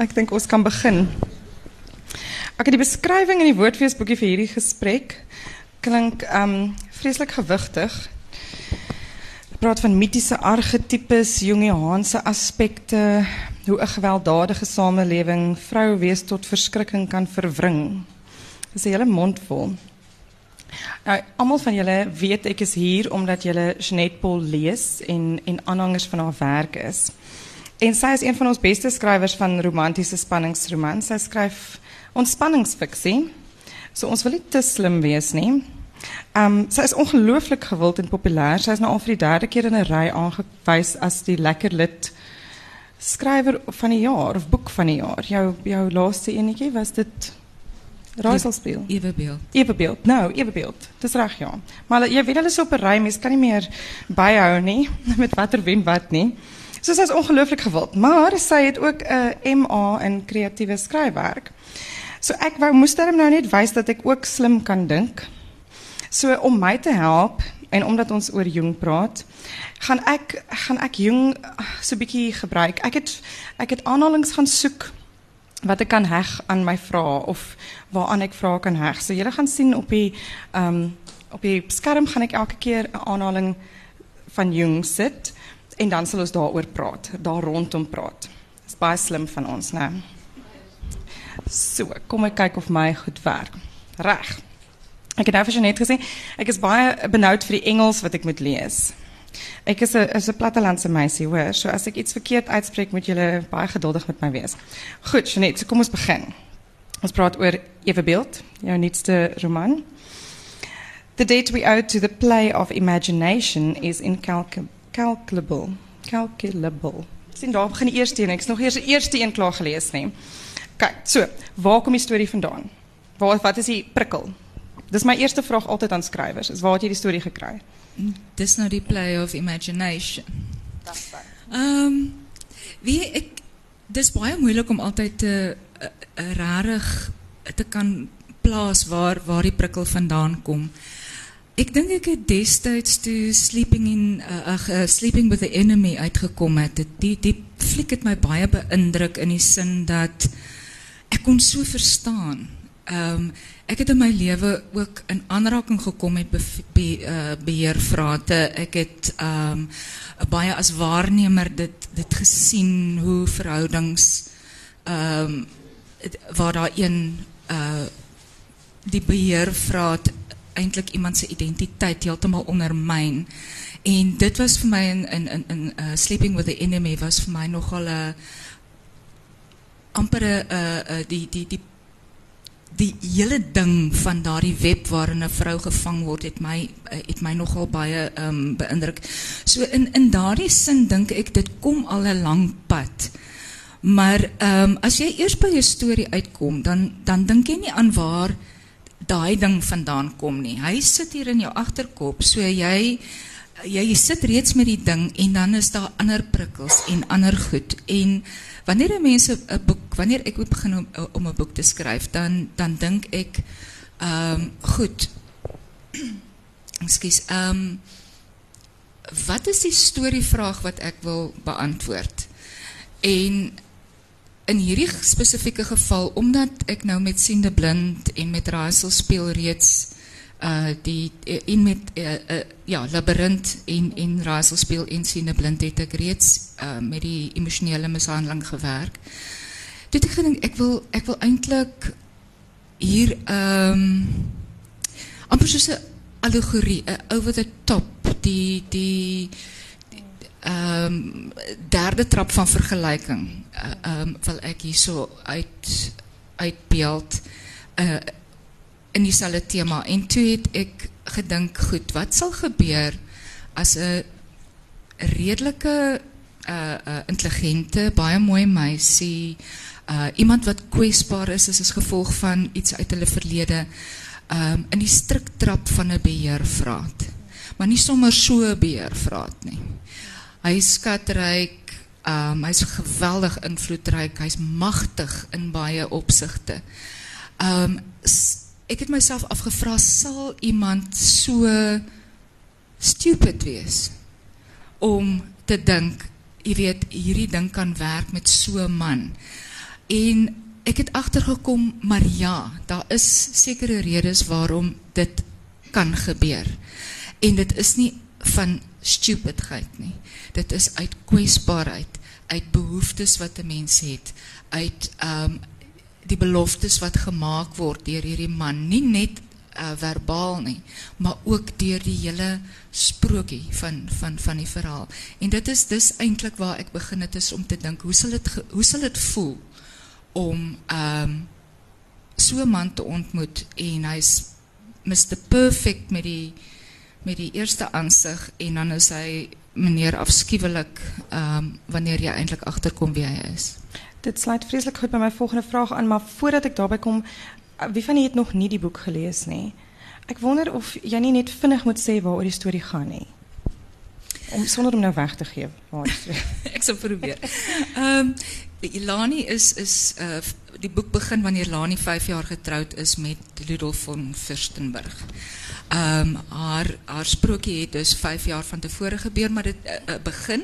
ek dink ons kan begin. Ek het die beskrywing in die woordfeesboekie vir hierdie gesprek klink um vreeslik gewigtig. Ek praat van mitiese argetipes, Jungiaanse aspekte, hoe 'n gewelddadige samelewing vrou wees tot verskrikking kan verwring. Dis 'n hele mond vol. Nou, almal van julle weet ek is hier omdat julle Jeanette Paul lees en en aanhangers van haar werk is. En sy is een van ons beste skrywers van romantiese spanningsromans. Sy skryf ontspanningsfiksie. So ons wil nie te slim wees nie. Um, sy is ongelooflik gewild en populêr. Sy is nou al vir die derde keer in 'n ry aangewys as die lekker lid skrywer van die jaar of boek van die jaar. Jou jou laaste enetjie was dit Raaiselspel. Ewebeeld. Ewebeeld. Nou, Ewebeeld. Dis reg ja. Maar jy weet hulle is op 'n ry, mens kan nie meer byhou nie met watter wen wat nie. So sy is ongelooflik gewild, maar sy het ook 'n MA in kreatiewe skryfwerk. So ek wou moes daarom nou net wys dat ek ook slim kan dink. So om my te help en omdat ons oor Jung praat, gaan ek gaan ek Jung so 'n bietjie gebruik. Ek het ek het aanhalings gaan soek wat ek kan heg aan my vrae of waaraan ek vrae kan heg. So julle gaan sien op die ehm um, op die skerm gaan ek elke keer 'n aanhaling van Jung sit en dan sal ons daaroor praat, daar rondom praat. Dis baie slim van ons, né? So, kom ek kyk of my goed werk. Reg. Ek het nou vir Janet gesê, ek is baie benoud vir die Engels wat ek moet lees. Ek is 'n is 'n plattelandse meisie, hoor. So as ek iets verkeerd uitspreek, moet julle baie geduldig met my wees. Goed, Janet, so kom ons begin. Ons praat oor Ewebeeld, jou nuutste roman. The debt we owe to the play of imagination is incalculable calculable. Calculable. Sien daar begin die eerste een. Ek's nog eers die eerste een klaar gelees nê. Kyk, so, waar kom die storie vandaan? Waar wat is die prikkel? Dis my eerste vraag altyd aan skrywers. Is waar het jy die storie gekry? Dis nou die play of imagination. Ehm um, wie ek dis baie moeilik om altyd te uh, uh, rarig te kan plaas waar waar die prikkel vandaan kom. Ik denk ik het destijds toe Sleeping, in, uh, uh, Sleeping with the Enemy uitgekom het. Die, die fliek het my baie beïndruk in die sin dat ek kon so verstaan. Um, ek het in my lewe ook in aanraking gekom met be, be, uh, beheervrate. Ek het um, baie as waarnemer dit, dit gesien hoe verhoudings um, waar daar een uh, die beheervraat eintlik iemand se identiteit heeltemal ondermyn. En dit was vir my in in in in uh, sleeping with the enemy was vir my nogal 'n amper 'n uh, uh, die die die die hele ding van daardie web waarin 'n vrou gevang word het my uh, het my nogal baie um, beïndruk. So in in daardie sin dink ek dit kom al 'n lang pad. Maar um, as jy eers by 'n storie uitkom, dan dan dink jy nie aan waar daai ding vandaan kom nie. Hy sit hier in jou agterkop, so jy jy sit reeds met die ding en dan is daar ander prikkels en ander goed. En wanneer mense 'n boek, wanneer ek begin om om 'n boek te skryf, dan dan dink ek ehm um, goed. Ekskuus. Ehm um, wat is die storievraag wat ek wil beantwoord? En in hierdie spesifieke geval omdat ek nou met siende blind en met raaisel speel reeds uh die in met uh, uh, ja labirint en en raaisel speel en siende blind het ek reeds uh met die emosionele mishandeling gewerk. Dit ek gedink ek wil ek wil eintlik hier ehm um, amper soos 'n allegorie, 'n over the top die die um, derde trap van vergelijking uh, um, wil ik hier zo uit, uitbeeld uh, in diezelfde thema. En toen heb ik gedink, goed, wat zal gebeuren als een redelijke, uh, uh, intelligente, baie mooie meisie, uh, iemand wat kwetsbaar is, als gevolg van iets uit hulle verlede, um, in die striktrap van een beheervraat. Maar niet zomaar zo'n beheervraat, nie. Hy is skatryk, um, hy is geweldig invloedryk, hy is machtig in baie opzichte. Um, ek het myself afgevra, sal iemand so stupid wees om te dink, jy weet, hierdie ding kan werk met so man. En ek het agtergekom, maar ja, daar is sekere redes waarom dit kan gebeur. En dit is nie van stupidheid nie. Dit is uit kwesbaarheid, uit behoeftes wat 'n mens het, uit ehm um, die beloftes wat gemaak word deur hierdie man, nie net uh, verbaal nie, maar ook deur die hele sprokie van van van die verhaal. En dit is dis eintlik waar ek begin het om te dink, hoe sal dit hoe sal dit voel om ehm um, so 'n man te ontmoet en hy's Mr Perfect met die met die eerste aanzicht en dan is hij meneer afschuwelijk um, ehm, wanneer je eindelijk achterkomt wie hij is. Dit sluit vreselijk goed bij mijn volgende vraag aan, maar voordat ik daarbij kom, wie van je het nog niet die boek gelezen? Nee? Ik wonder of jij niet net vinnig moet zeggen nou waar die storie gaan nee? Om, zonder hem nou weg te geven. ik zal proberen. um, Ilani is, is uh, die boek begin wanneer Lani 5 jaar getroud is met Ludolf von Fürstenberg. Ehm um, haar haar sprokie het dus 5 jaar van tevore gebeur, maar dit uh, begin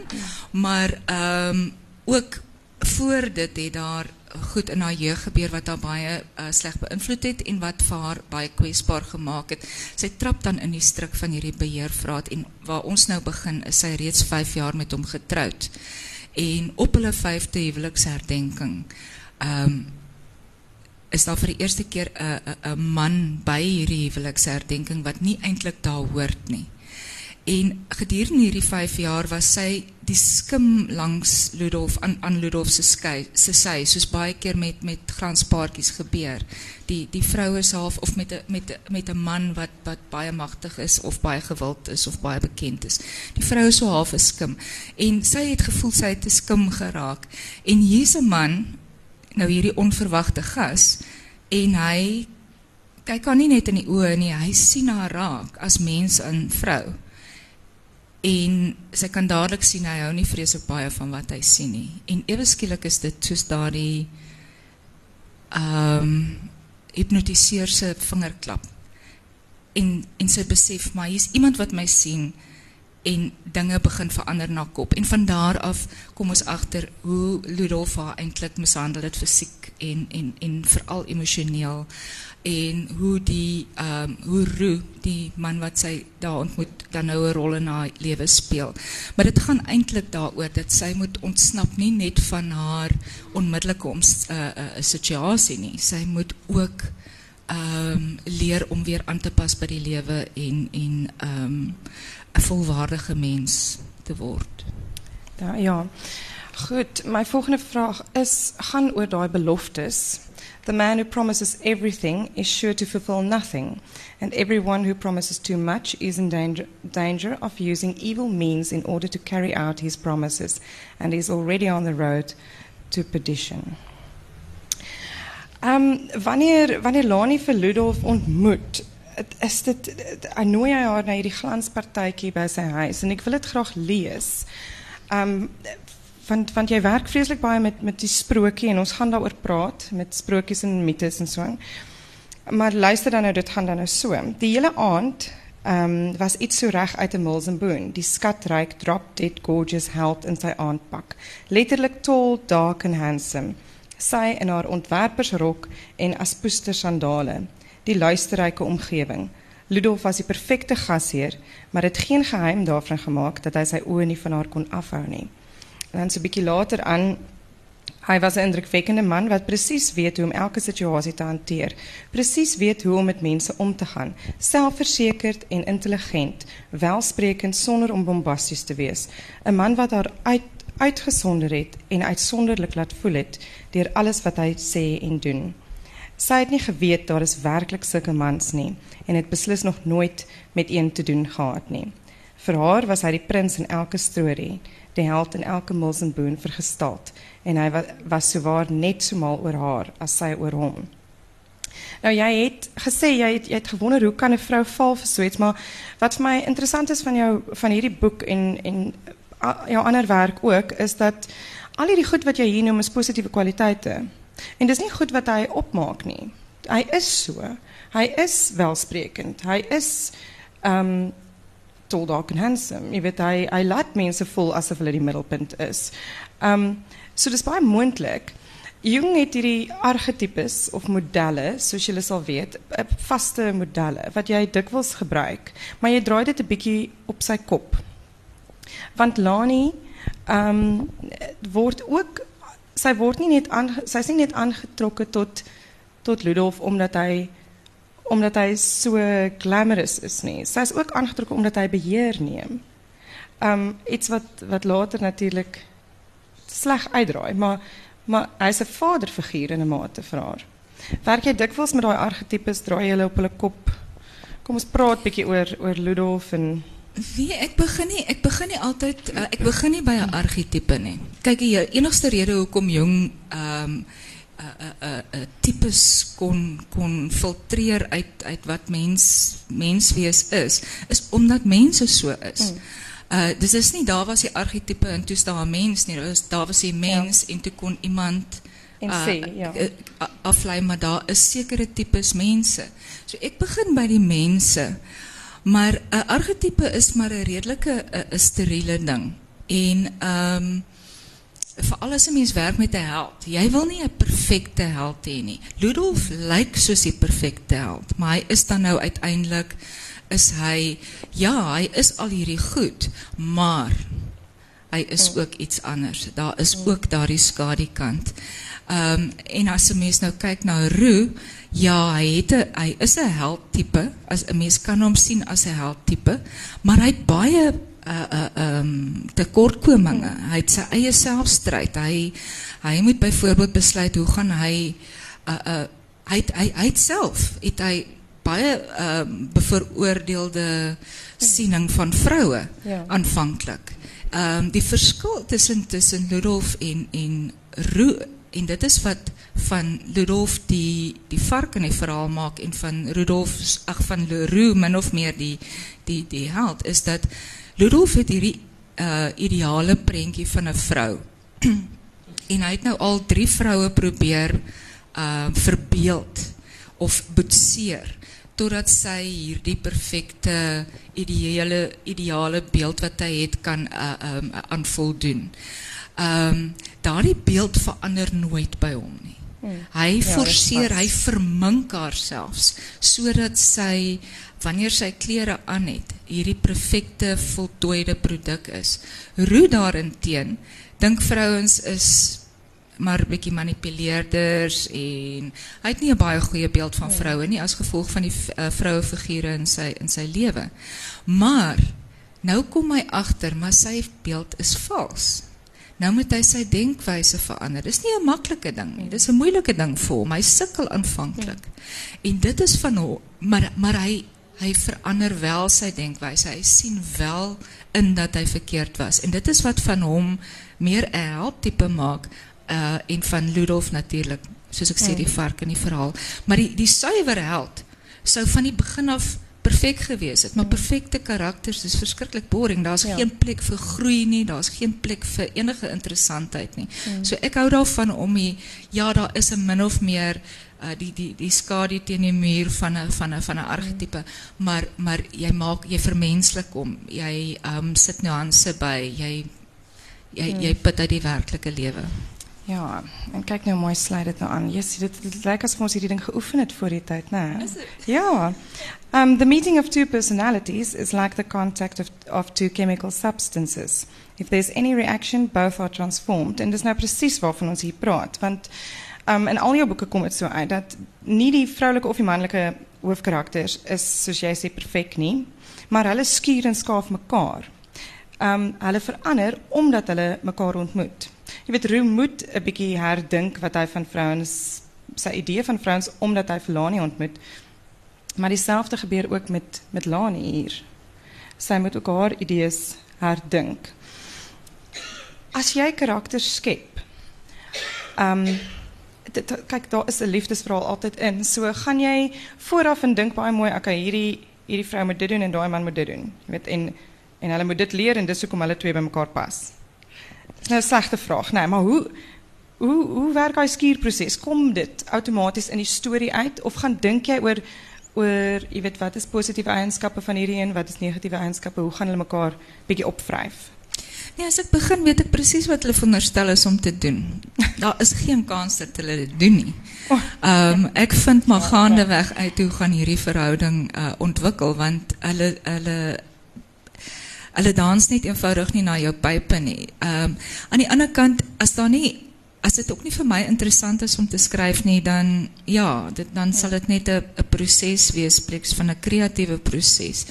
maar ehm um, ook voor dit het daar goed in haar jeug gebeur wat haar baie uh, sleg beïnvloed het en wat vir haar baie kwesbaar gemaak het. Sy trap dan in die stryk van hierdie beheervraat en waar ons nou begin is sy reeds 5 jaar met hom getroud. En op hulle 5de huweliksherdenking ehm um, is daar vir die eerste keer 'n 'n man by hierdie huweliksherdenking wat nie eintlik daar hoort nie. En gedurende hierdie 5 jaar was sy die skim langs Ludolf aan aan Ludolf se skei se sy soos baie keer met met glanspaartjies gebeur. Die die vroue is half of met 'n met met 'n man wat wat baie magtig is of baie gewild is of baie bekend is. Die vrou is so half 'n skim en sy het gevoel sy het 'n skim geraak. En hier's 'n man nou hierdie onverwagte gas en hy kyk haar nie net in die oë nie, hy sien haar raak as mens en vrou. En sy kan dadelik sien hy hou nie vreeslik baie van wat hy sien nie. En ewe skielik is dit soos daardie ehm um, hipnotiseer se vingerklap. En en sy besef maar hier's iemand wat my sien en dinge begin verander na kop en van daar af kom ons agter hoe Ludolf haar eintlik mishandel het fisiek en en en veral emosioneel en hoe die ehm um, hoe Roo die man wat sy daar ontmoet dan nou 'n rol in haar lewe speel. Maar dit gaan eintlik daaroor dat sy moet ontsnap nie net van haar onmiddellike om 'n uh, uh, uh, situasie nie. Sy moet ook ehm um, leer om weer aan te pas by die lewe en en ehm um, 'n volwaardige mens te word. Ja, ja. Goed, my volgende vraag is gaan oor daai beloftes. The man who promises everything is sure to fulfill nothing, and everyone who promises too much is in danger, danger of using evil means in order to carry out his promises, and is already on the road to perdition. Um, wanneer wanneer Lani vir Ludolf ontmoet, is dit nooi hy haar na hierdie glanspartytjie by sy huis en ek wil dit graag lees. Um want want jy werk vreeslik baie met met die sprokie en ons gaan daaroor praat met sprokies en mites en so. Maar luister dan nou dit gaan dan nou so. Die hele aand um was iets so reg uit 'n Milsenboon. Die skatryk drop dead gorgeous held in sy aandpak. Letterlik tall, dark and handsome. Sy in haar ontwerpersrok en aspoester sandale die luisterryke omgewing. Ludolf was die perfekte gasheer, maar het geen geheim daarvan gemaak dat hy sy oë nie van haar kon afhou. En dan so 'n later aan hy was 'n indrukwekkende man wat presies weet hoe om elke situasie te hanteer, presies weet hoe om met mense om te gaan, selfversekerd en intelligent, welsprekend sonder om bombasties te wees, 'n man wat haar uit uitgesonder het en uitsonderlik laat voel het alles wat hy sê en doen. Sy het nie geweet daar is werklik sulke mans nie en het beslis nog nooit met een te doen gehad nie. Vir haar was hy die prins in elke storie, die held in elke Milsenboon vergestald en hy was, was sowaar net so mal oor haar as sy oor hom. Nou jy het gesê jy het, jy het gewonder hoe kan 'n vrou val vir so iets, maar wat vir my interessant is van jou van hierdie boek en en jou ander werk ook is dat al hierdie goed wat jy hier noem is positiewe kwaliteite. En dis nie goed wat hy opmaak nie. Hy is so. Hy is welsprekend. Hy is um tall dark and handsome. Jy weet hy hy laat mense voel asof hulle die middelpunt is. Um so dis baie moontlik. Jung het hierdie archetypes of modelle, soos julle sal weet, eh, vaste modelle wat jy dikwels gebruik, maar jy draai dit 'n bietjie op sy kop. Want Lani um, word ook sy word nie net aan sy's nie net aangetrokke tot tot Ludolf omdat hy omdat hy so glamorous is nie. Sy's ook aangetrokke omdat hy beheer neem. Um, iets wat wat later natuurlik sleg uitdraai, maar maar hy's 'n vaderfiguur in 'n mate vir haar. Werk jy dikwels met daai argetipes, draai hulle op hulle kop? Kom ons praat bietjie oor oor Ludolf en Wie ek begin nie ek begin nie altyd uh, ek begin nie by 'n argetipe nie. Kyk die enigste rede hoekom jong ehm um, 'n uh, 'n uh, 'n uh, uh, tipes kon kon filtreer uit uit wat mens menswees is, is omdat mense so is. Mm. Uh dis is nie daar was die argetipe en toe staan 'n mens nie. Daar was daar was die mens ja. en toe kon iemand en uh, sê ja. Aflei maar daar is sekere tipes mense. So ek begin by die mense. Maar 'n uh, argetipe is maar 'n redelike 'n uh, steriele ding. En ehm um, veral as 'n mens werk met 'n held. Jy wil nie 'n perfekte held hê nie. Ludolf lyk soos die perfekte held, maar hy is dan nou uiteindelik is hy ja, hy is al hierdie goed, maar hy is mm. ook iets anders. Daar is ook daardie skadukant. Um, en als een mens nou kijkt naar Ru, ja, hij, het, hij is een heldtype. Een mens kan hem zien als een heldtype. Maar hij heeft baie uh, uh, um, tekortkominge. Hij heeft zijn eigen zelfstrijd. Hij, moet bijvoorbeeld besluiten hoe gaan hij... Hij, heeft hij zelf, het hij baie uh, bevooroordeelde siening van vrouwen ja. aanvankelijk. Die verschil tussen, tussen en, en Ru. En dit is wat van Ludolf die die vark in die verhaal maak en van Rudolf ag van Leroux min of meer die die die held is dat Ludolf het hierdie uh ideale prentjie van 'n vrou. en hy het nou al drie vroue probeer uh verbeeld of boetseer totdat sy hierdie perfekte ideale ideale beeld wat hy het kan uh, um aan voldoen. Um, daardie beeld verander nooit by hom nie. Hmm. Hy ja, forceer, hy vermink haarselfs sodat sy wanneer sy klere aan het, hierdie perfekte voltooide produk is. Roo daarteen dink vrouens is maar bietjie manipuleerders en hy het nie 'n baie goeie beeld van nee. vroue nie as gevolg van die uh, vroue figure in sy in sy lewe. Maar nou kom hy agter maar sy beeld is vals. Nou moet hy sy denkwyse verander. Dis nie 'n maklike ding nie. Dis 'n moeilike ding vir hom. Hy sukkel aanvanklik. En dit is van hom, maar maar hy hy verander wel sy denkwyse. Hy sien wel in dat hy verkeerd was. En dit is wat van hom meer 'n held tipe maak uh, en van Ludolf natuurlijk, zoals ik zei, die vark in die verhaal. Maar die, die zuivere held zou van die begin af perfect geweest het. Maar perfecte karakters is verschrikkelijk boring. Daar is ja. geen plek voor groei nie, daar is geen plek voor enige interessantheid nie. Mm. So ek hou daarvan om die, ja, daar is een min of meer uh, die die die skadu teen die muur van 'n van 'n van 'n argetipe, mm. maar maar jy maak jy vermenslik hom. Jy um sit nuance by. Jy jy mm. jy put uit die werklike lewe. Ja, en kijk nou mooi sluit dit nou aan. Yes, dit, dit lijkt alsof ons hierdie ding geoefen het voor die tijd, né? Ja. Um, the meeting of two personalities is like the contact of, of two chemical substances. If there's any reaction, both are transformed. En dat is nou precies waarvan ons hier praat. Want um, in al jouw boeken komt het zo uit dat niet die vrouwelijke of die mannelijke hoofdkarakters is, zoals jij zegt, perfect niet. Maar hulle skuur en skaaf mekaar. Um, hulle verander omdat hulle mekaar ontmoet. Jy weet Roo moet 'n bietjie herdink wat hy van vrouens sy idee van vrouens omdat vir Lani ontmoet. Maar dieselfde gebeur ook met met Lani hier. Sy moet ook haar idees herdink. As jy karakters skep. Ehm um, kyk daar is 'n liefdesverhaal altyd in. So gaan jy vooraf en dink baie mooi, okay, hierdie hierdie vrou moet dit doen en daai man moet dit doen. Weet en en hulle moet dit leer en dis hoekom hulle twee bymekaar pas. Nou 'n slegte vraag, nee, maar hoe hoe hoe werk daai skuurproses? Kom dit outomaties in die storie uit of gaan dink jy oor oor, jy weet wat is positiewe eienskappe van hierdie een, wat is negatiewe eienskappe? Hoe gaan hulle mekaar bietjie opvryf? Nee, as ek begin weet ek presies wat hulle veronderstel is om te doen. daar is geen kans dat hulle dit doen nie. Ehm um, ek vind maar gaandeweg uit hoe gaan hierdie verhouding uh, ontwikkel want hulle hulle hulle dans net eenvoudig nie na jou pype nie. Ehm um, aan die ander kant as daar nie as dit ook nie vir my interessant is om te skryf nie dan ja, dit dan sal dit net 'n proses wees, pleks van 'n kreatiewe proses.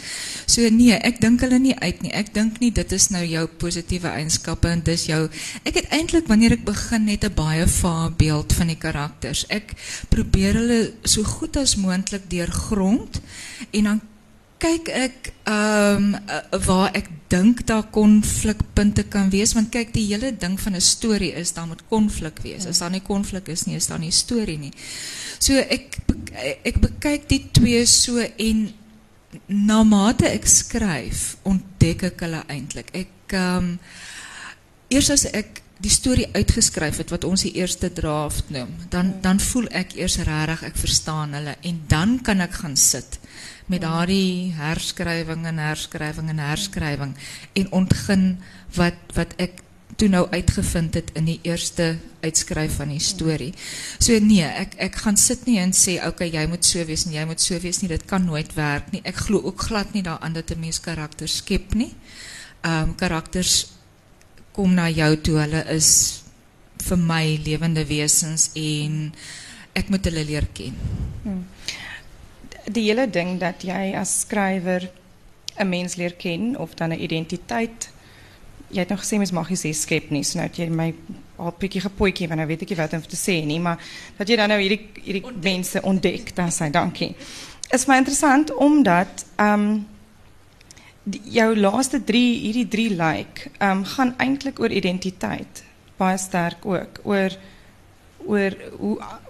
So nee, ek dink hulle nie uit nie. Ek dink nie dit is nou jou positiewe eienskappe en dis jou ek het eintlik wanneer ek begin net 'n baie vae beeld van die karakters. Ek probeer hulle so goed as moontlik deurgrond en dan kyk ek ehm um, waar ek dink daar konflikpunte kan wees want kyk die hele ding van 'n storie is daar moet konflik wees. As daar nie konflik is nie, is daar nie storie nie. So ek ek bekyk die twee so en na mate ek skryf, ontdek ek hulle eintlik. Ek ehm um, eers as ek die storie uitgeskryf het wat ons die eerste draft noem, dan dan voel ek eers regtig ek verstaan hulle en dan kan ek gaan sit met daardie herskrywing en herskrywing en herskrywing en ontgin wat wat ek toe nou uitgevind het in die eerste uitskryf van die storie. So nee, ek ek gaan sit nie en sê okay, jy moet so wees en jy moet so wees nie. Dit kan nooit werk nie. Ek glo ook glad nie daaraan dat 'n mens karakters skep nie. Ehm um, karakters kom na jou toe. Hulle is vir my lewende wesens en ek moet hulle leer ken. Hmm die hele ding dat jy as skrywer 'n mens leer ken of dan 'n identiteit jy het nog gesê mens mag nie sê skep nie so nou het jy my al bietjie gepoetjie want nou weet ek nie wat om te sê nie maar dat jy dan nou hierdie hierdie ontdek. mense ontdek dan sê dankie is my interessant omdat ehm um, jou laaste 3 hierdie 3 like ehm gaan eintlik oor identiteit baie sterk ook oor oor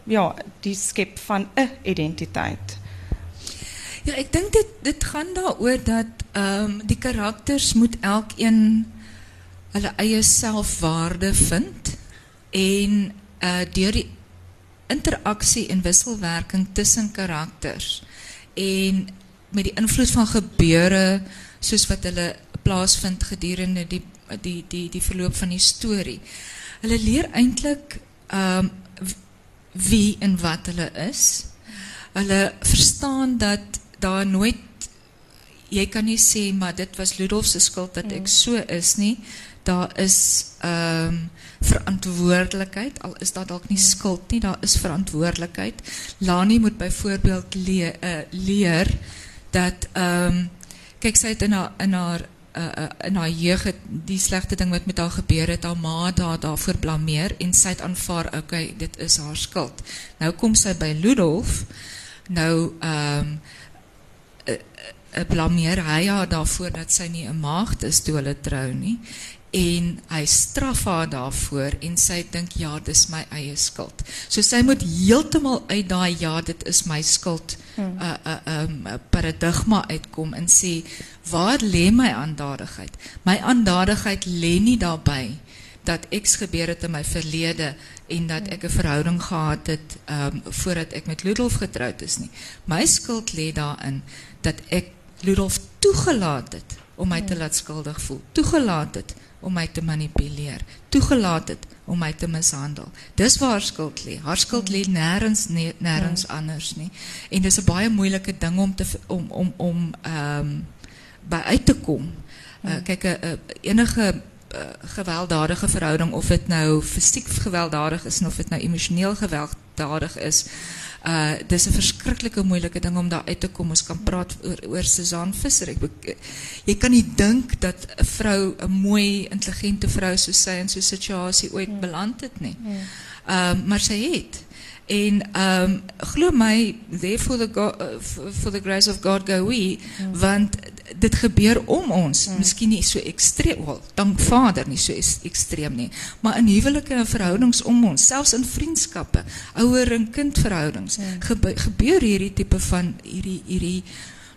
ja die skep van 'n identiteit. Ja, ik denk dit, dit gaan daaroor dat um, die karakters moet elkeen hulle eie selfwaarde vind en uh, deur die interaksie en wisselwerking tussen karakters en met die invloed van gebeure soos wat hulle plaasvind gedurende die die die die verloop van die storie. Hulle leer eintlik um wie en wat hulle is. Hulle verstaan dat daar nooit jy kan nie sê maar dit was Ludolf se skuld dat ek mm. so is nie. Daar is ehm um, verantwoordelikheid al is dat dalk nie skuld nie, daar is verantwoordelikheid. Lani moet byvoorbeeld le uh, leer dat ehm um, kyk sy het in haar in haar uh, in haar jeug die slegte ding wat met haar gebeur het, haar ma daar daarvoor blameer en sy het aanvaar, okay, dit is haar skuld. Nou kom sy by Ludolf. Nou ehm um, blameer hy haar daarvoor dat sy nie 'n maagd is toe hulle trou nie en hy straf haar daarvoor en sy dink ja dis my eie skuld. So sy moet heeltemal uit daai ja dit is my skuld hmm. uh, uh, um, paradigma uitkom en sê waar lê my aandadigheid? My aandadigheid lê nie daarbey dat iets gebeur het in my verlede en dat ek 'n verhouding gehad het um, voordat ek met Ludolf getroud is nie. My skuld lê daarin dat ek Ludolf toegelaat het om my te laat skuldig voel. Toegelaat het om my te manipuleer. Toegelaat het om my te mishandel. Dis waar haar skuld lê. Haar skuld lê nêrens nêrens anders nie. En dis 'n baie moeilike ding om te om om om ehm um, by uit te kom. Uh, kyk 'n enige uh, gewelddadige verhouding of dit nou fisiek gewelddadig is of dit nou emosioneel gewelddadig is. Uh, is een verschrikkelijke moeilijke ding om daar uit te komen. Ons kan praten over Suzanne Visser. Je kan niet denken dat een vrouw, een mooie, intelligente vrouw zoals zij in zo'n situatie ooit ja. beland het. Um, maar zij heeft. En um, geloof mij, there for the, God, uh, for the grace of God go we. Want dit gebeur om ons. Mm. Miskien nie so ekstreem wel, dank Vader nie so ekstreem nie, maar in huwelike en verhoudings om ons, selfs in vriendskappe, ouer en kind verhoudings, mm. gebe gebeur hierdie tipe van hierdie hierdie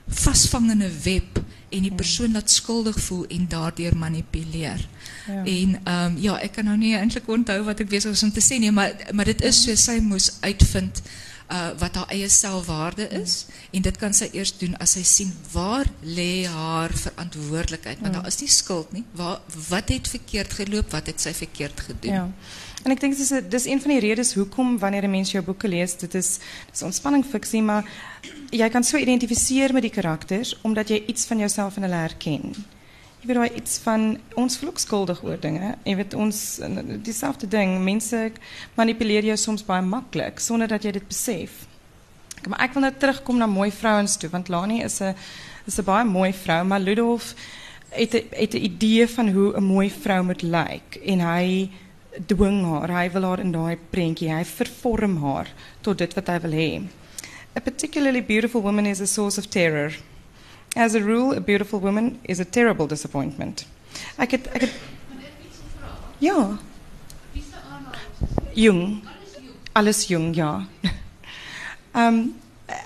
vasvangende web en die persoon laat skuldig voel en daardeur manipuleer. Ja. En ehm um, ja, ek kan nou nie eintlik onthou wat ek besig was om te sê nie, maar maar dit is so sy moes uitvind uh wat haar eie selfwaarde is en dit kan sy eers doen as sy sien waar lê haar verantwoordelikheid want daar is nie skuld nie. Waar wat het verkeerd geloop? Wat het sy verkeerd gedoen? Ja. En ik denk dat is, is een van die redes hoekom wanneer een mens jou boeken leest, dit is, dit is ontspanning fictie, maar jij kan zo so identificeren met die karakters omdat je iets van jezelf in hulle herken je weet wel iets van ons vloek skuldig worden. Hè? Jy weet ons, diezelfde ding. Mensen manipuleren je soms bij makkelijk, zonder dat je dit besef. Maar ik wil nou terugkomen naar mooie vrouwen toe, want Lani is een, is een baie mooie vrouw, maar Ludolf heeft 'n idee van hoe een mooie vrouw moet lijken. En hij dwing haar, hij wil haar in hij prinkie, hij vervorm haar tot dit wat hij wil hebben. A particularly beautiful woman is a source of terror. As a rule, a beautiful woman is a terrible disappointment. Ek het ek het Ja. Jong. Alles jong, ja. Ehm um,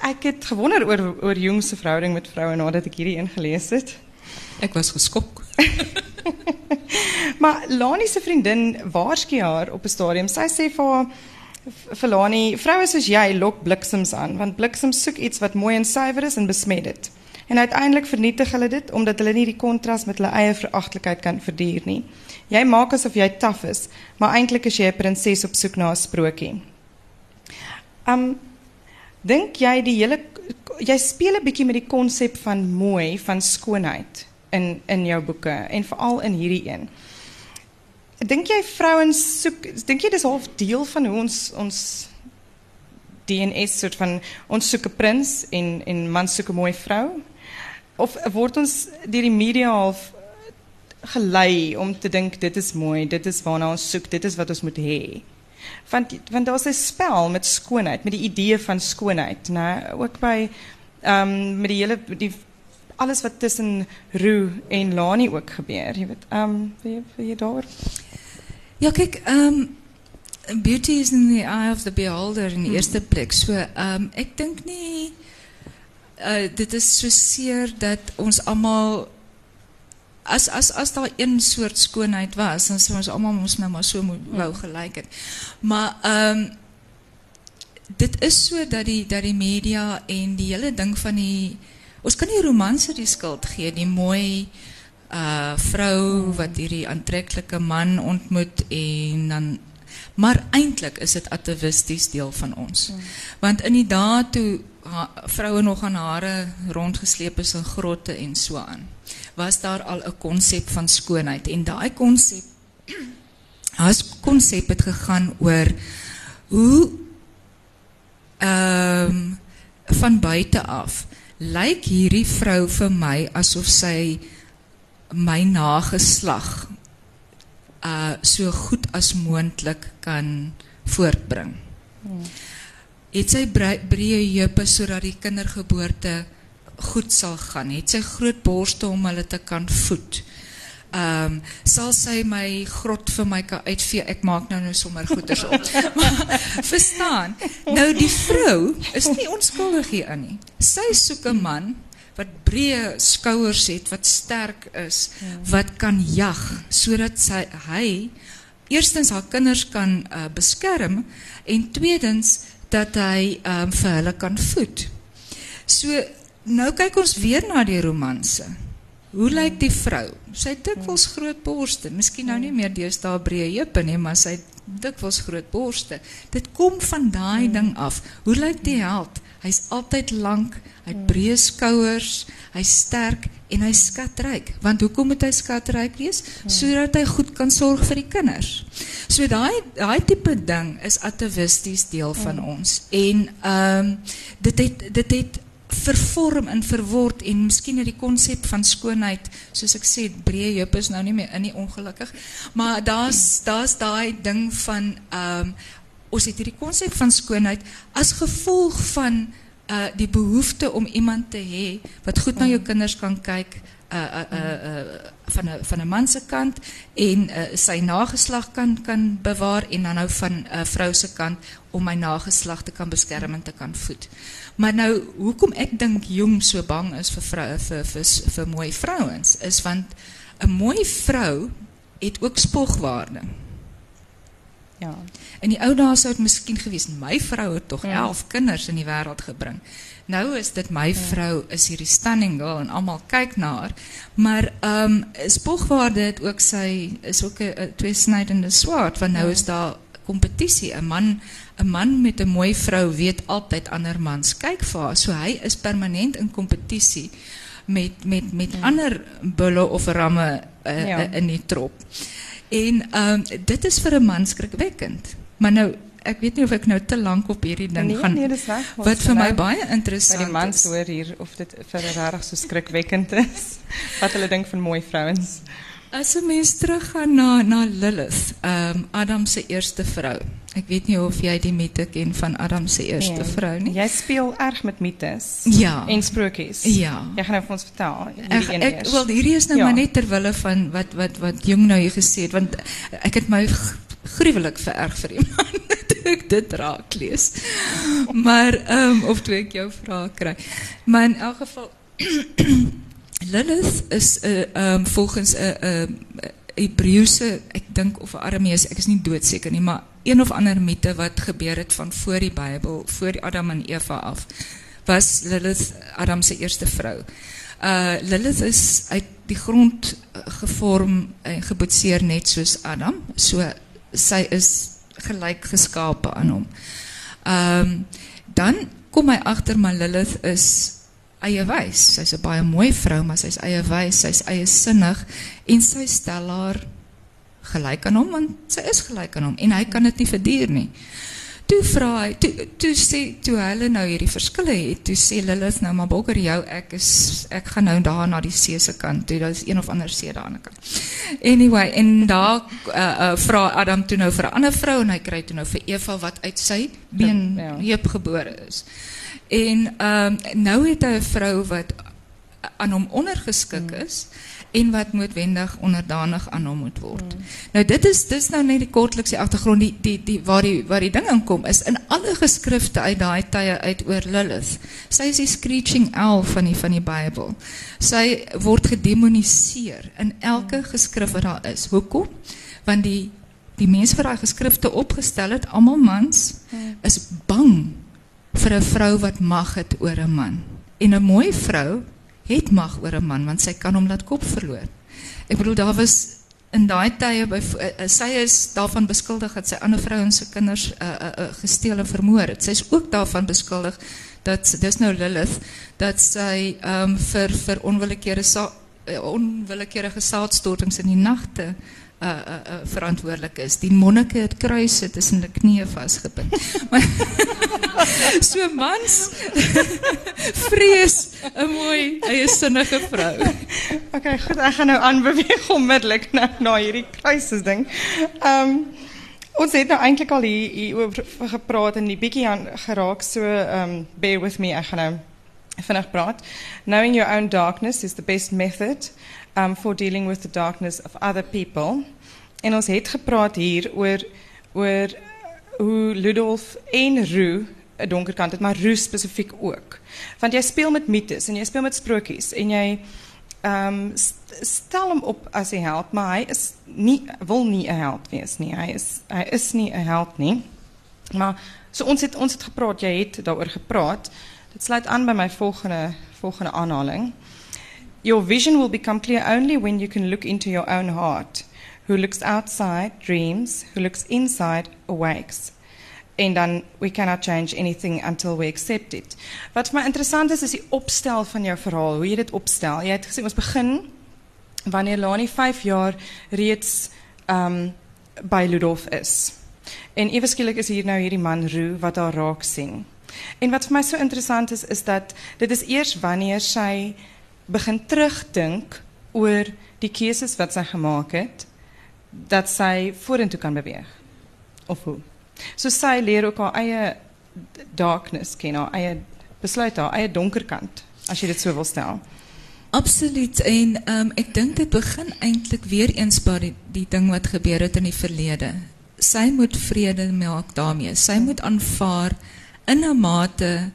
ek het gewonder oor oor Jung se verhouding met vroue nadat ek hierdie ingelees het. Ek was geskok. maar Lani se vriendin waarsku haar op 'n stadium. Sy sê vir haar vir Lani, vroue soos jy lok bliksems aan, want bliksems soek iets wat mooi en suiwer is en besmet dit. En uiteindelik vernietig hulle dit omdat hulle nie die kontras met hulle eie veragtelikheid kan verduur nie. Jy maak asof jy taaf is, maar eintlik is jy 'n prinses op soek na 'n sprokie. Um dink jy die hele jy speel 'n bietjie met die konsep van mooi, van skoonheid in in jou boeke en veral in hierdie een. Dink jy vrouens soek dink jy dis half deel van hoe ons ons DNS soort van ons soek 'n prins en en man soek 'n mooi vrou? Of word ons deur die media half gelei om te dink dit is mooi, dit is waarna ons soek, dit is wat ons moet hê? Want want daar's 'n spel met skoonheid, met die idee van skoonheid, né? Ook by ehm um, met die hele die alles wat tussen Roo en Lani ook gebeur. Jy weet, ehm um, wil, wil jy daar? Ja, kyk, ehm um, beauty is in the eye of the beholder in die hmm. eerste plek. So, ehm um, ek dink nie uh, dit is so seer dat ons almal as as as daar een soort skoonheid was, dan sou ons almal ons nou maar so wou hmm. gelyk het. Maar ehm um, dit is so dat die dat die media en die hele ding van die Ons kan nie romanse die skuld gee die mooi uh vrou wat hierdie aantreklike man ontmoet en dan maar eintlik is dit atavisties deel van ons. Hmm. Want in die dae toe vroue nog aan hare rondgesleep is in grotte en so aan, was daar al 'n konsep van skoonheid en daai konsep as konsep het gegaan oor hoe um, van buite af lyk hierdie vrou vir my asof sy my nageslag uh so goed as moontlik kan voortbring. Hmm. Het sy breë heupe sodat die kindergeboorte goed sal gaan. Het sy groot borste om hulle te kan voed. Ehm um, sal sy my grot vir my kan uitvee. Ek maak nou nou sommer goeders op. maar verstaan? Nou die vrou is nie onskuldig hierin nie. Sy soek 'n man wat breë skouers het, wat sterk is, ja. wat kan jag sodat sy hy eerstens haar kinders kan uh, beskerm en tweedens dat hy um, vir hulle kan voed. So nou kyk ons weer na die romanse. Hoe lyk die vrou? Sy het dikwels groot borste. Miskien nou nie meer deesdae breë heupe nie, maar sy het dikwels groot borste. Dit kom van daai ding af. Hoe lyk die held? Hy's altyd lank, hy het breë skouers, hy's sterk en hy's skatryk. Want hoekom moet hy skatryk wees? Sodat hy goed kan sorg vir die kinders. So daai daai tipe ding is atavisties deel van ons. En ehm um, dit het dit het vervorm en verword en miskien het die konsep van skoonheid soos ek sê breë heup is nou nie meer in nie ongelukkig maar daar's daar's daai ding van ehm um, ons het hierdie konsep van skoonheid as gevolg van uh die behoefte om iemand te hê wat goed na jou kinders kan kyk uh uh uh, uh van 'n van 'n man se kant en uh, sy nageslag kan kan bewaar en dan nou van 'n uh, vrou se kant om my nageslag te kan beskerm en te kan voed. Maar nou hoekom ek dink Jung so bang is vir vroue vir vir vir mooi vrouens is want 'n mooi vrou het ook spogwaarde. Ja. In die ou dae sou dit miskien gewees my vrou het tog 11 kinders in die wêreld gebring. Nou is dit my vrou is hierdie stunning girl en almal kyk na haar. Maar ehm um, spogwaarde het ook sy is ook 'n tweesnydende swaard want nou is daar kompetisie. 'n Man 'n man met 'n mooi vrou weet altyd ander mans kyk vir haar. So hy is permanent in kompetisie met met met ander bulle of ramme uh, Ja. in die trop. En ehm dit is vir 'n man skrikwekkend. Maar nou ek weet nie of ek nou te lank op hierdie ding Nee, gaan nee, dis reg. Ons wat vir my nou baie interessant die mans is. hoor hier of dit vir regtig so skrikwekkend is. Wat hulle dink van mooi vrouens. As 'n mens teruggaan na na Lilith, ehm Adam se eerste vrou. Ik weet niet of jij die mythe kent van Adam's eerste nee. vrouw. Jij speelt erg met mythes. Ja. En sprookjes. Ja. Jij gaat nou ons vertellen. Ik wil hier is nou ja. maar net terwille van wat, wat, wat Jung nou je gezegd. Want ik heb mij gruwelijk vererg voor iemand. dat ik dit raak lees. Maar, um, of toen ik jouw vraag krijg. Maar in elk geval, Lilith is uh, um, volgens... Uh, uh, Hebreëse, ek dink of Aramees, ek is nie doodseker nie, maar een of ander mite wat gebeur het van voor die Bybel, voor Adam en Eva af, was Lilith Adam se eerste vrou. Uh Lilith is uit die grond uh, gevorm en geboetseer net soos Adam, so sy is gelyk geskape aan hom. Ehm um, dan kom hy agter maar Lilith is eie wys. Sy's 'n baie mooi vrou, maar sy's eie wys, sy's eie sinnig en sy stel haar gelyk aan hom want sy is gelyk aan hom en hy kan dit nie verduur nie. Toe vra hy, toe toe sê toe hulle nou hierdie verskille het, toe sê Lilith nou maar bokker jou, ek is ek gaan nou daar na die see se kant toe. Daar is een of ander see daar aan die kant. Anyway, en daar uh, uh, vra Adam toe nou vir 'n ander vrou en hy kry toe nou vir Eva wat uit sy been Ja. heup gebore is. En ehm nou het hy 'n vrou wat aan hom ondergeskik is en wat noodwendig onderdanig aan hom moet word. Nou dit is dis nou net die kortliks die agtergrond die die die waar die waar die ding inkom is in alle geskrifte uit daai tye uit oor Lilith. Sy is die screeching owl van die van die Bybel. Sy word gedemoniseer in elke geskrif wat daar is. Hoekom? Want die die mense wat daai geskrifte opgestel het, almal mans, is bang vir 'n vrou wat mag het oor 'n man. En 'n mooi vrou het mag oor 'n man want sy kan hom laat kop verloor. Ek bedoel daar was in daai tye by uh, sy is daarvan beskuldig dat sy ander vrouens se kinders uh, uh, uh, gesteel en vermoor het. Sy is ook daarvan beskuldig dat dis nou Lilith dat sy ehm um, vir vir onwillekeurige sa- uh, onwillekeurige saadstortings in die nagte uh, uh, uh, verantwoordelik is. Die monnike het kruise tussen die knieë vasgebind. Maar so mans vrees 'n mooi eie sinnige vrou. Okay, goed, ek gaan nou aanbeweeg onmiddellik na na hierdie kruises ding. Ehm ons het nou eintlik al hier, hier oor gepraat en die bietjie aan geraak so ehm bear with me, ek gaan nou vinnig praat. Knowing your own darkness is the best method um for dealing with the darkness of other people. En ons het gepraat hier oor oor hoe Ludolf en Roo 'n donker kant het, maar Roo spesifiek ook. Want jy speel met mites en jy speel met sprokies en ehm st stel hom op as 'n held, maar hy is nie wil nie 'n held wees nie. Hy is hy is nie 'n held nie. Maar so ons het ons het gepraat, jy het daaroor gepraat. Dit sluit aan by my volgende volgende aanhaling. Your vision will become clear only when you can look into your own heart. Who looks outside dreams, who looks inside awakes. En dan we cannot change anything until we accept it. Wat vir my interessant is is die opstel van jou verhaal, hoe jy dit opstel. Jy het gesê ons begin wanneer Lani 5 jaar reeds um by Ludolf is. En ewe skielik is hier nou hierdie man Roo wat haar raak sien. En wat vir my so interessant is is dat dit is eers wanneer sy begin terugdink oor die keuses wat sy gemaak het dat sy vorentoe kan beweeg. Of hoe? So sy leer ook haar eie darkness ken, haar eie besluit haar eie donker kant as jy dit so wil stel. Absoluut en um, ek dink dit begin eintlik weer eens by die, die ding wat gebeur het in die verlede. Sy moet vrede maak daarmee. Sy moet aanvaar in 'n mate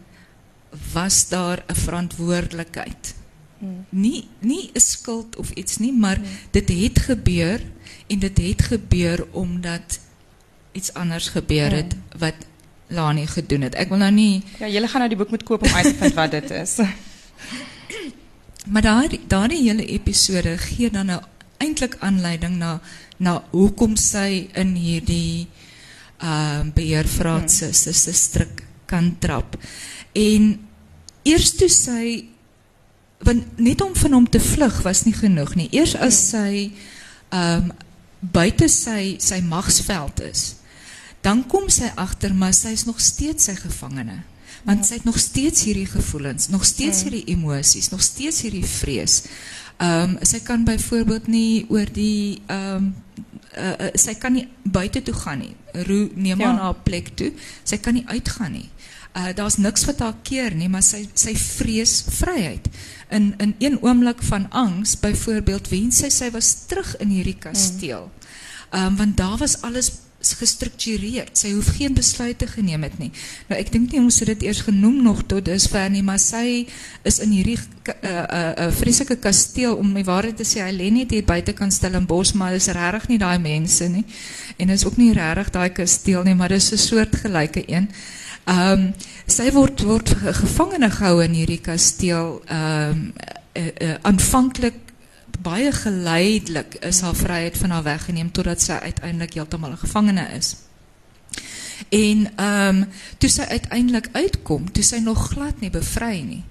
was daar 'n verantwoordelikheid. Hmm. Nie nie 'n skuld of iets nie, maar dit het gebeur en dit het gebeur omdat iets anders gebeur het wat Lani gedoen het. Ek wil nou nie Ja, julle gaan nou die boek moet koop om uit te vind wat dit is. Maar daardie daardie hele episode gee dan nou eintlik aanleiding na na hoekom sy in hierdie ehm uh, beheervraat se se se strik kan trap. En eers toe sy want net om van hom te vlug was nie genoeg nie. Eers as sy ehm um, buite sy sy magsveld is, dan kom sy agter maar sy is nog steeds sy gevangene. Want sy het nog steeds hierdie gevoelens, nog steeds hierdie emosies, nog steeds hierdie vrees. Ehm um, sy kan byvoorbeeld nie oor die ehm um, uh, uh, sy kan nie buite toe gaan nie. Roo neem Ja. haar plek toe. Sy kan nie uitgaan nie. Uh daar's niks wat haar keer nie, maar sy sy vrees vryheid. In in een oomblik van angs, byvoorbeeld, wens sy sy was terug in hierdie kasteel. Ehm um, want daar was alles gestruktureerd. Sy hoef geen besluite geneem het nie. Nou ek dink nie ons het dit eers genoem nog tot dusver nie, maar sy is in hierdie 'n uh, uh, uh, vreeslike kasteel om die waarheid te sê. Hy lê net hier buite kan Stellenbosch, maar dis regtig nie daai mense nie. En is ook nie regtig daai kasteel nie, maar dis 'n soort gelyke een. Ehm um, sy word word ge- gevangene gehou in hierdie kasteel ehm um, uh, uh, aanvanklik baie geleidelik is haar vryheid van haar weggeneem totdat sy uiteindelik heeltemal 'n gevangene is. En ehm um, toe sy uiteindelik uitkom, toe sy nog glad nie bevry nie.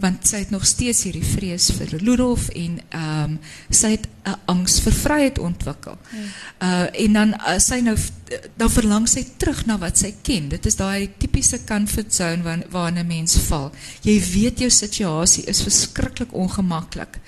Want sy het nog steeds hierdie vrees vir Ludolf en ehm um, sy het 'n angs vir vryheid ontwikkel. Uh en dan as sy nou dan verlang sy terug na wat sy ken. Dit is daai tipiese comfort zone waar waarin 'n mens val. Jy weet jou situasie is verskriklik ongemaklik.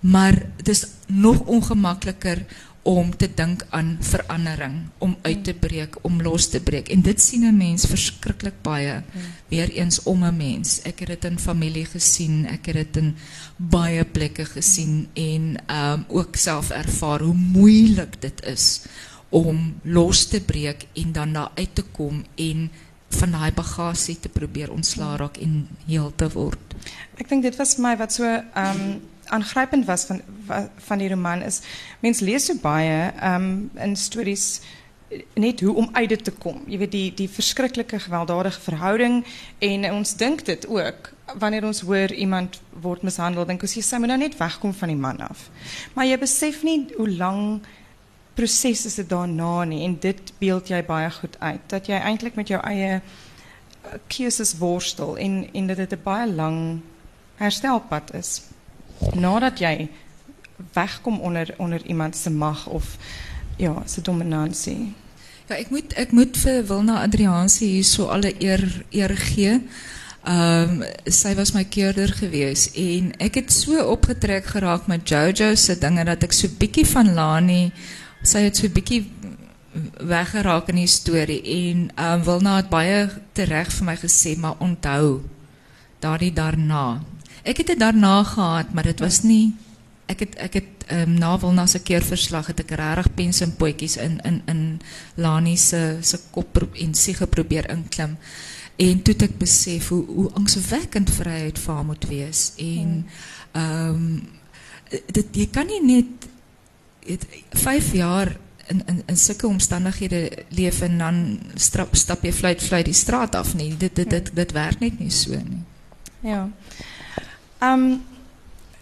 Maar dis nog ongemakliker om te dink aan verandering, om uit te breek, om los te breek. En dit sien 'n mens verskriklik baie weer eens om 'n mens. Ek het dit in familie gesien, ek het dit in baie plekke gesien en um, ook self ervaar hoe moeilik dit is om los te breek en dan daar uit te kom en van daai bagasie te probeer ontslaa raak en heel te word. Ek dink dit was my wat so um, aangrypend was van van die roman is mens lees so baie um, in stories net hoe om uit dit te kom. Jy weet die die verskriklike gewelddadige verhouding en ons dink dit ook wanneer ons hoor iemand word mishandel dink ons jy sy moet nou net wegkom van die man af. Maar jy besef nie hoe lank proses is dit daarna nie en dit beeld jy baie goed uit dat jy eintlik met jou eie eh, keuses worstel en en dat dit 'n baie lang herstelpad is. Nadat jy wegkom onder onder iemand se mag of ja, se dominansie. Ja, ek moet ek moet vir Wilna Adrianse hier so alle eer eer gee. Ehm sy was my keurder gewees en ek het so opgetrek geraak met Jojo se dinge dat ek so bietjie van Lani sy het so bietjie weggeraak in die storie en ehm Wilna het baie tereg vir my gesê maar onthou daardie daarna. Ek het dit daarna gehad, maar dit was nie ek het ek het ehm um, na Wilna se keerverslag het ek regtig pens en potjies in in in Lani se se kop en siege probeer inklim. En toe het ek besef hoe hoe angswekkend vryheid vir haar moet wees en ehm dit jy kan nie net het 5 jaar in in in sulke omstandighede leef en dan strap, stap jy fluit fluit die straat af nie. Dit dit dit dit werk net nie so nie. Ja. Um,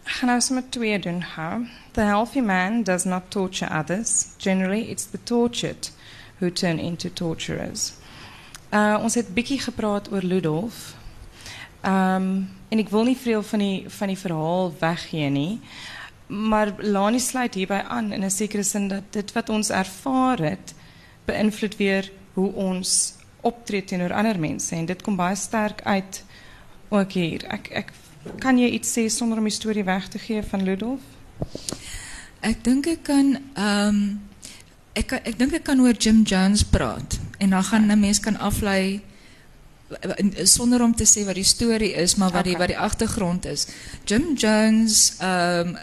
gaan nou sommer twee doen hou. The healthy man does not torture others. Generally it's the tortured who turn into torturers. Uh ons het bietjie gepraat oor Ludolf. Um, en ek wil nie veel van die van die verhaal weggee nie. Maar Lani sluit hierby aan in 'n sekere sin dat dit wat ons ervaar het beïnvloed weer hoe ons optree teenoor ander mense en dit kom baie sterk uit ook hier. Kan je iets zeggen zonder een historie weg te geven van Ludolf? Ik denk ik kan... Ehm, ik, ik denk ik kan over Jim Jones praten. En dan gaan de mensen kan afleiden zonder om te zeggen wat die story is, maar wat die wat die is. Jim Jones ehm,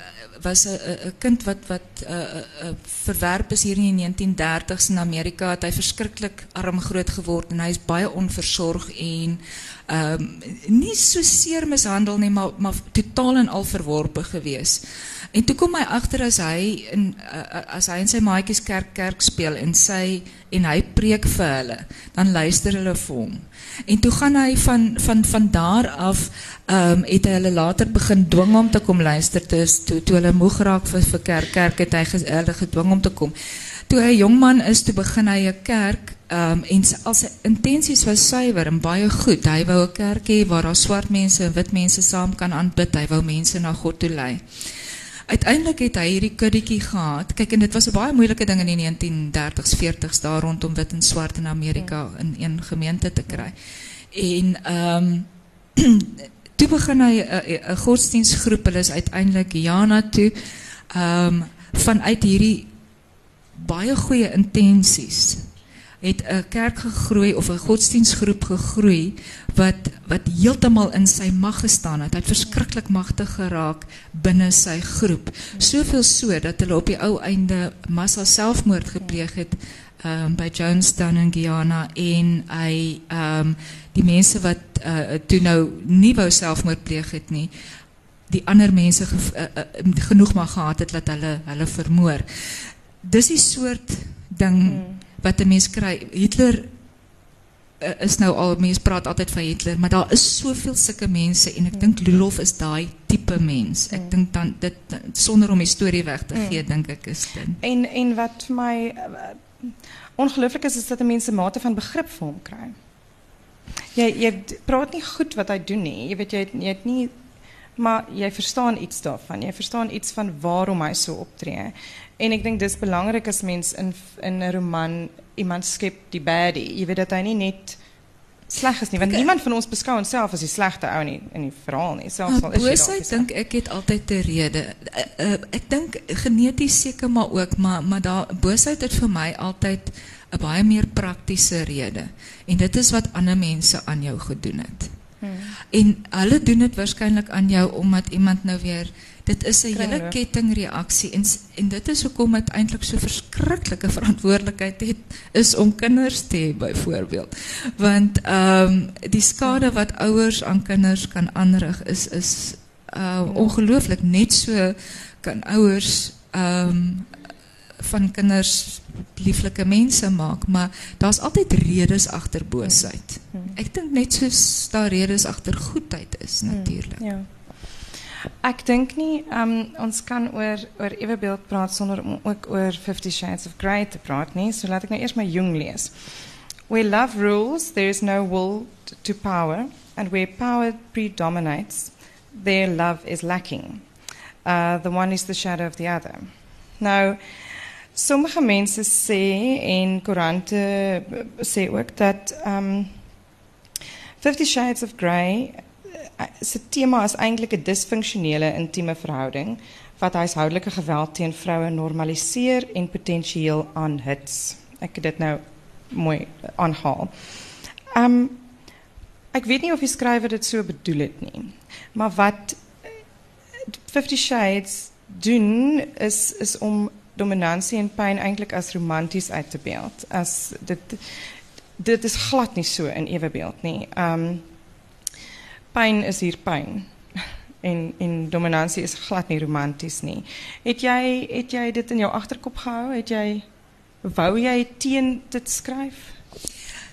was 'n 'n 'n kind wat wat uh, uh, uh, verwerp is hier in die 1930s in Amerika. Het hy verskriklik arm groot geword en hy is baie onversorg en ehm um, nie so seer mishandel nie, maar maar totaal en al verworpe gewees. En toe kom hy agter as hy in as hy in sy maatjies kerk kerk speel en sy en hy preek vir hulle, dan luister hulle vir hom. En toe gaan hy van van van daar af ehm um, het hy hulle later begin dwing om te kom luister toe toe, toe hulle moeg raak vir vir kerk kerk het hy hulle gedwing om te kom. Toe hy 'n jong man is, toe begin hy 'n kerk um, en al sy intensies was suiwer en baie goed. Hy wou 'n kerk hê waar daar swart mense en wit mense saam kan aanbid. Hy wou mense na God toe lei. Uiteindelik het hy hierdie kuddetjie gehad. Kyk en dit was 'n baie moeilike ding in die 1930s, 40s daar rondom wit en swart in Amerika in een gemeente te kry. En ehm um, toe begin hy 'n godsdienstgroep. Hulle is uiteindelik Jana toe ehm um, vanuit hierdie baie goeie intensies het 'n kerk gegroei of 'n godsdienstgroep gegroei wat wat heeltemal in sy mag gestaan het. Hy het verskriklik magtig geraak binne sy groep. Soveel so dat hulle op die ou einde massa selfmoord gepleeg het um, by Jonestown in Guyana en hy um, die mense wat uh, toe nou nie wou selfmoord pleeg het nie die ander mense ge, uh, uh, genoeg maar gehad het dat hulle hulle vermoor. Dis die soort ding hmm wat de mens krijgt. Hitler eh, is nou al, mens praat altijd van Hitler, maar daar is zoveel zulke mensen en ik mm. denk Lulov is die type mens. Ik mm. denk dan, dit, zonder om historie weg te geven, mm. denk ik is dit. En, en wat mij eh, ongelooflijk is, is dat de mensen mate van begrip voor hem krijgen. Jy, praat niet goed wat hij doet, nie. je weet, jy, jy het nie, maar jij verstaan iets daarvan, jij verstaan iets van waarom hij zo so optreedt. En ik denk dus belangrijk als mens in, in een roman iemand skep die baddie. Je weet dat hij niet net sleg is nie want niemand van ons beskou onsself as die slegte ou nie in die verhaal nie selfs al is jy dalk dink ek het altyd 'n rede uh, uh, ek dink geneties seker maar ook maar maar daar boosheid het vir my altyd 'n baie meer praktiese rede en dit is wat ander mense aan jou gedoen het hmm. en hulle doen dit waarskynlik aan jou omdat iemand nou weer dit is 'n hele kettingreaksie en en dit is hoekom dit eintlik so verskriklike verantwoordelikheid het is om kinders te hê byvoorbeeld. Want ehm um, die skade wat ouers aan kinders kan aanrig is is uh ongelooflik net so kan ouers ehm um, van kinders lieflike mense maak, maar daar's altyd redes agter boosheid. Ek dink net soos daar redes agter goedheid is natuurlik. Ja. Ek dink nie um, ons kan oor oor ewebeeld praat sonder om ook oor 50 Shades of Grey te praat nie. So laat ek nou eers my jong lees. Where love rules, there is no will to power, and where power predominates, there love is lacking. Uh, the one is the shadow of the other. Nou, sommige mense sê en koerante sê ook dat um, 50 Shades of Grey se tema is eintlik 'n disfunksionele intieme verhouding wat huishoudelike geweld teen vroue normaliseer en potensieel aanhits. Ek het dit nou mooi aanhaal. Um ek weet nie of die skrywer dit so bedoel het maar wat 50 Shades doen is is om dominansie en pyn eintlik as romanties uit te beeld. As dit dit is glad nie so in ewebeeld nie. Um pijn is hier pijn. En, en dominantie is glad niet romantisch. Nie. Het, jij het jy dit in jouw achterkop gehouden? Wou jij tien dit schrijven?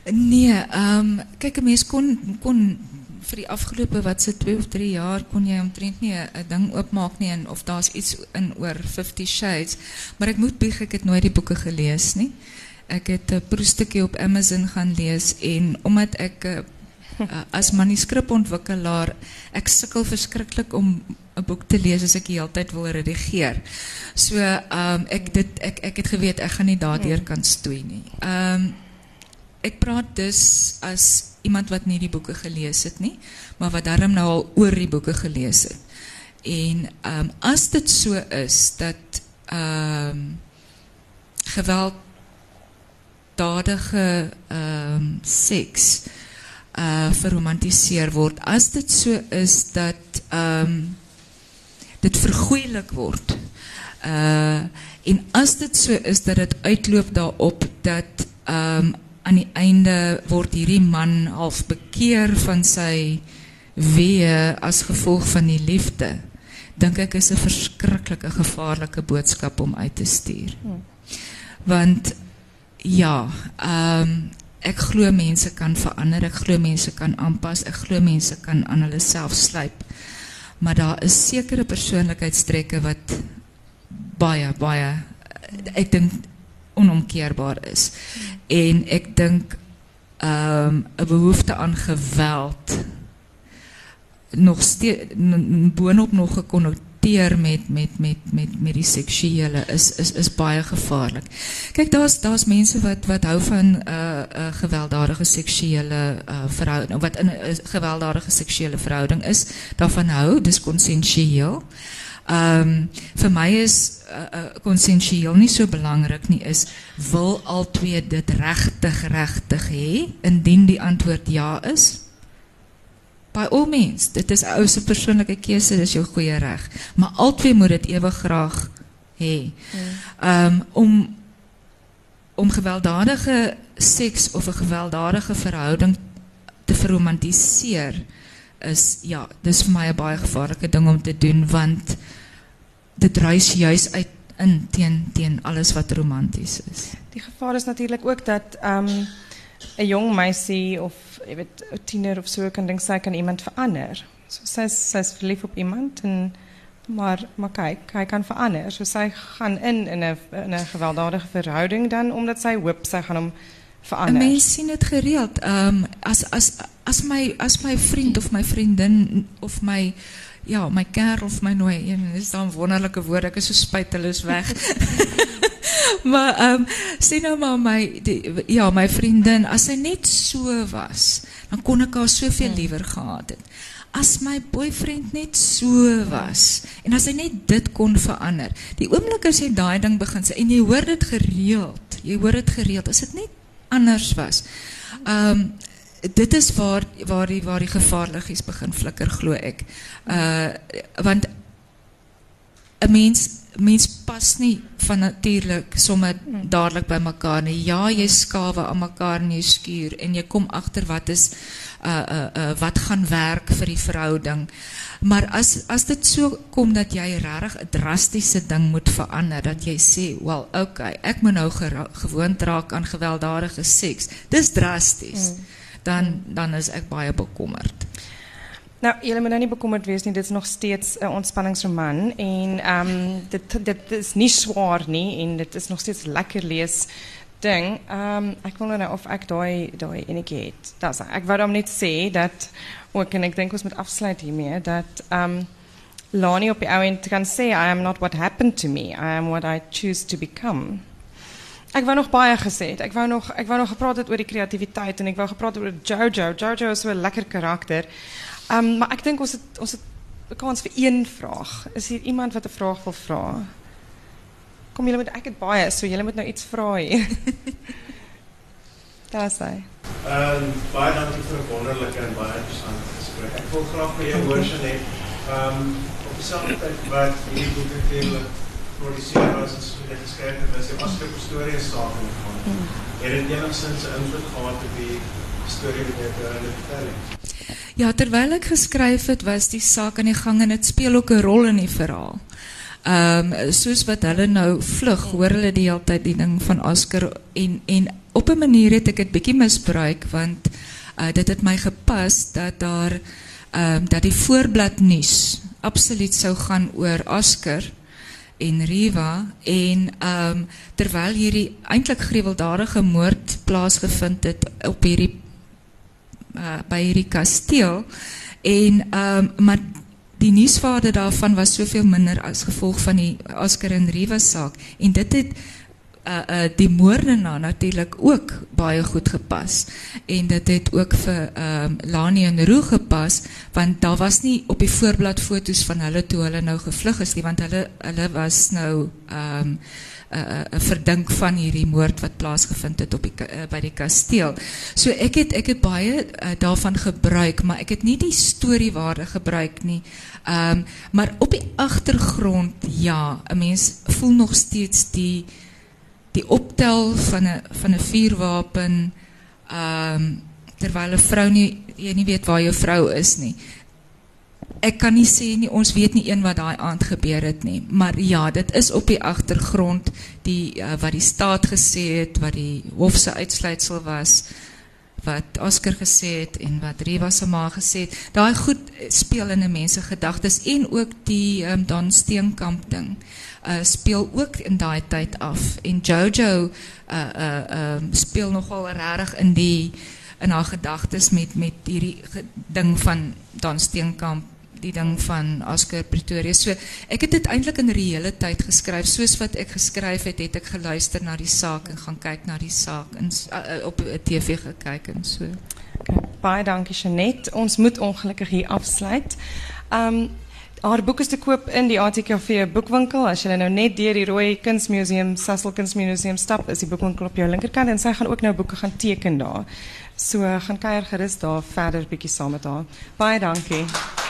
Nee, ehm, kijk, ik mens kon, kon voor die afgelopen wat ze twee of drie jaar kon jij omtrent niet een ding opmaken nie, en of dat is iets in over Fifty Shades. Maar ik moet bieg, ik heb nooit die boeken gelezen. Ik heb een proestukje op Amazon gaan lezen en omdat ik as manuskripontwikkelaar ek sukkel verskriklik om 'n boek te lees as ek die hele tyd wil redigeer. So ehm um, ek dit ek ek het geweet ek gaan nie daardeur hmm. kan stoei nie. Ehm um, ek praat dus as iemand wat nie die boeke gelees het nie, maar wat darm nou al oor die boeke gelees het. En ehm um, as dit so is dat ehm um, geweld dadige ehm um, seks Eh, uh, verromantiseerd wordt. Als dit zo so is dat um, dit vergoeilijk wordt. Uh, eh, en als dit zo so is dat het uitloopt daarop dat um, aan het einde wordt die man half bekeer van zijn weeën als gevolg van die liefde. Denk ik is een verschrikkelijke gevaarlijke boodschap om uit te sturen. Hmm. Want ja, um, ek glo mense kan verander, ek glo mense kan aanpas, ek glo mense kan aan hulle self slyp. Maar daar is sekere persoonlikheidstrekke wat baie baie ek dink onomkeerbaar is. En ek dink ehm um, 'n behoefte aan geweld nog steeds boonop nog gekonnoteer met met met met met die seksuele is is is baie gevaarlik. Kyk, daar's daar's mense wat wat hou van 'n 'n uh, gewelddadige seksuele uh, verhouding wat in 'n gewelddadige seksuele verhouding is, daarvan hou, dis konsensueel. Ehm um, vir my is konsensueel uh, nie so belangrik nie is wil al twee dit regtig regtig hê indien die antwoord ja is by all means, dit is ou se persoonlike keuse, dis jou goeie reg. Maar albei moet dit ewig graag hê. Ehm um, om om gewelddadige seks of 'n gewelddadige verhouding te verromantiseer is ja, dis vir my 'n baie gevaarlike ding om te doen want dit reis juis uit in teen teen alles wat romanties is. Die gevaar is natuurlik ook dat ehm um, 'n jong meisie of jy weet tiener of so kan dink sy kan iemand verander. So sy sy's verlief op iemand en maar maar kyk, hy kan verander. So sy gaan in in 'n in 'n gewelddadige verhouding dan omdat sy hoop sy gaan hom verander. Mense sien dit gereeld. Ehm um, as as as my as my vriend of my vriendin of my ja, my kerel of my nooi, en dis dan wonderlike woorde. Ek is so spyt hulle is weg. maar ehm um, sien nou maar my die, ja, my vriendin, as sy net so was, dan kon ek haar soveel hmm. liewer gehad het. As my boyfriend net so was en as hy net dit kon verander. Die oomblik as jy daai ding begin sê en jy hoor dit gereeld, jy hoor dit gereeld as dit net anders was. Ehm um, dit is waar waar die waar die gevaarligies begin flikker glo ek. Uh want 'n mens mens pas nie van natuurlik sommer dadelik by mekaar nie. Ja, jy skawe aan mekaar in jou skuur en jy kom agter wat is uh uh uh wat gaan werk vir die verhouding. Maar as as dit so kom dat jy regtig 'n drastiese ding moet verander dat jy sê, "Wel, okay, ek moet nou gewoond raak aan gewelddadige seks." Dis drasties. Mm. Dan dan is ek baie bekommerd. Nou, jullie moet nou niet bekommerd wees nie. Dit is nog steeds een ontspanningsroman. En um, dit, dit is niet zwaar nie. En dit is nog steeds lekker lees ding. Um, ek wil nou of ek daai daai enetjie het. Dis ek wou hom net sê dat ook en ek dink ons moet afsluit hiermee dat um Lani op die ou end kan sê I am not what happened to me. I am what I choose to become. Ek wou nog baie gesê het. Ek wou nog ek wou nog gepraat het oor die kreatiwiteit en ek wou gepraat het oor Jojo. Jojo is so 'n lekker karakter. Um, maar ik denk ons het, ons het kans voor één vraag. Is hier iemand wat een vraag wil vragen? Kom, jullie moeten eigenlijk het baie, so jullie moeten nou iets vragen. Daar is. Ehm um, baie dankie vir 'n wonderlike en baie interessante gesprek. Ek wil graag vir jou hoor sien net ehm um, op dieselfde tyd wat hierdie boek natuurlik geproduseer was en so net geskryf het, was die afskeid storie en saak in gegaan. Hmm. Het dit enigstens 'n invloed gehad op die storie wat jy vertel het? Ja, terwyl ek geskryf het, was die saak aan die gang en dit speel ook 'n rol in die verhaal. Ehm um, soos wat hulle nou vlug, hoor hulle die hele tyd die ding van Oscar en en op 'n manier het ek dit bietjie misbruik want uh, dit het my gepas dat daar ehm um, dat die voorblad nuus absoluut sou gaan oor Oscar en Riva en ehm um, terwyl hierdie eintlik gruweldadige moord plaasgevind het op hierdie uh, by hierdie kasteel. En um, maar die nuusvaarde daarvan was soveel minder as gevolg van die Oscar en Riva saak. En dit het uh, uh, die moordenaar natuurlik ook baie goed gepas en dit het ook vir um, Lani en Roo gepas want daar was nie op die voorblad foto's van hulle toe hulle nou gevlug is nie want hulle hulle was nou um, uh, verdink van hierdie moord wat plaasgevind het op die uh, by die kasteel. So ek het ek het baie uh, daarvan gebruik, maar ek het nie die storiewaarde gebruik nie. Ehm um, maar op die agtergrond ja, 'n mens voel nog steeds die die optel van 'n van 'n vuurwapen ehm um, terwyl 'n vrou nie jy nie weet waar jou vrou is nie. ek kan nie sê nie ons weet nie een wat daai aand gebeur het nie maar ja dit is op die agtergrond die uh, wat die staat gesê het wat die hof se uitsluitsel was wat Oscar gesê het en wat Riva se ma gesê het daai goed speel in 'n mens se gedagtes en ook die um, Don Steenkamp ding uh, speel ook in daai tyd af en Jojo uh speel nogal regtig in die in haar gedagtes met met hierdie ding van Don Steenkamp die ding van Oscar Pretoria. So ek dit eintlik in reële tyd geskryf. Soos wat ek geskryf het, het ek geluister na die saak en gaan kyk na die saak en uh, op TV gekyk en so. Okay, baie dankie Janet. Ons moet ongelukkig hier afsluit. Um Haar boek is te koop in die ATKV boekwinkel. As jy nou net deur die Rooi Kunsmuseum, Sasol Kunsmuseum stap, is die boekwinkel op jou linkerkant en sy gaan ook nou boeke gaan teken daar. So gaan kuier gerus daar verder bietjie saam met haar. Baie dankie.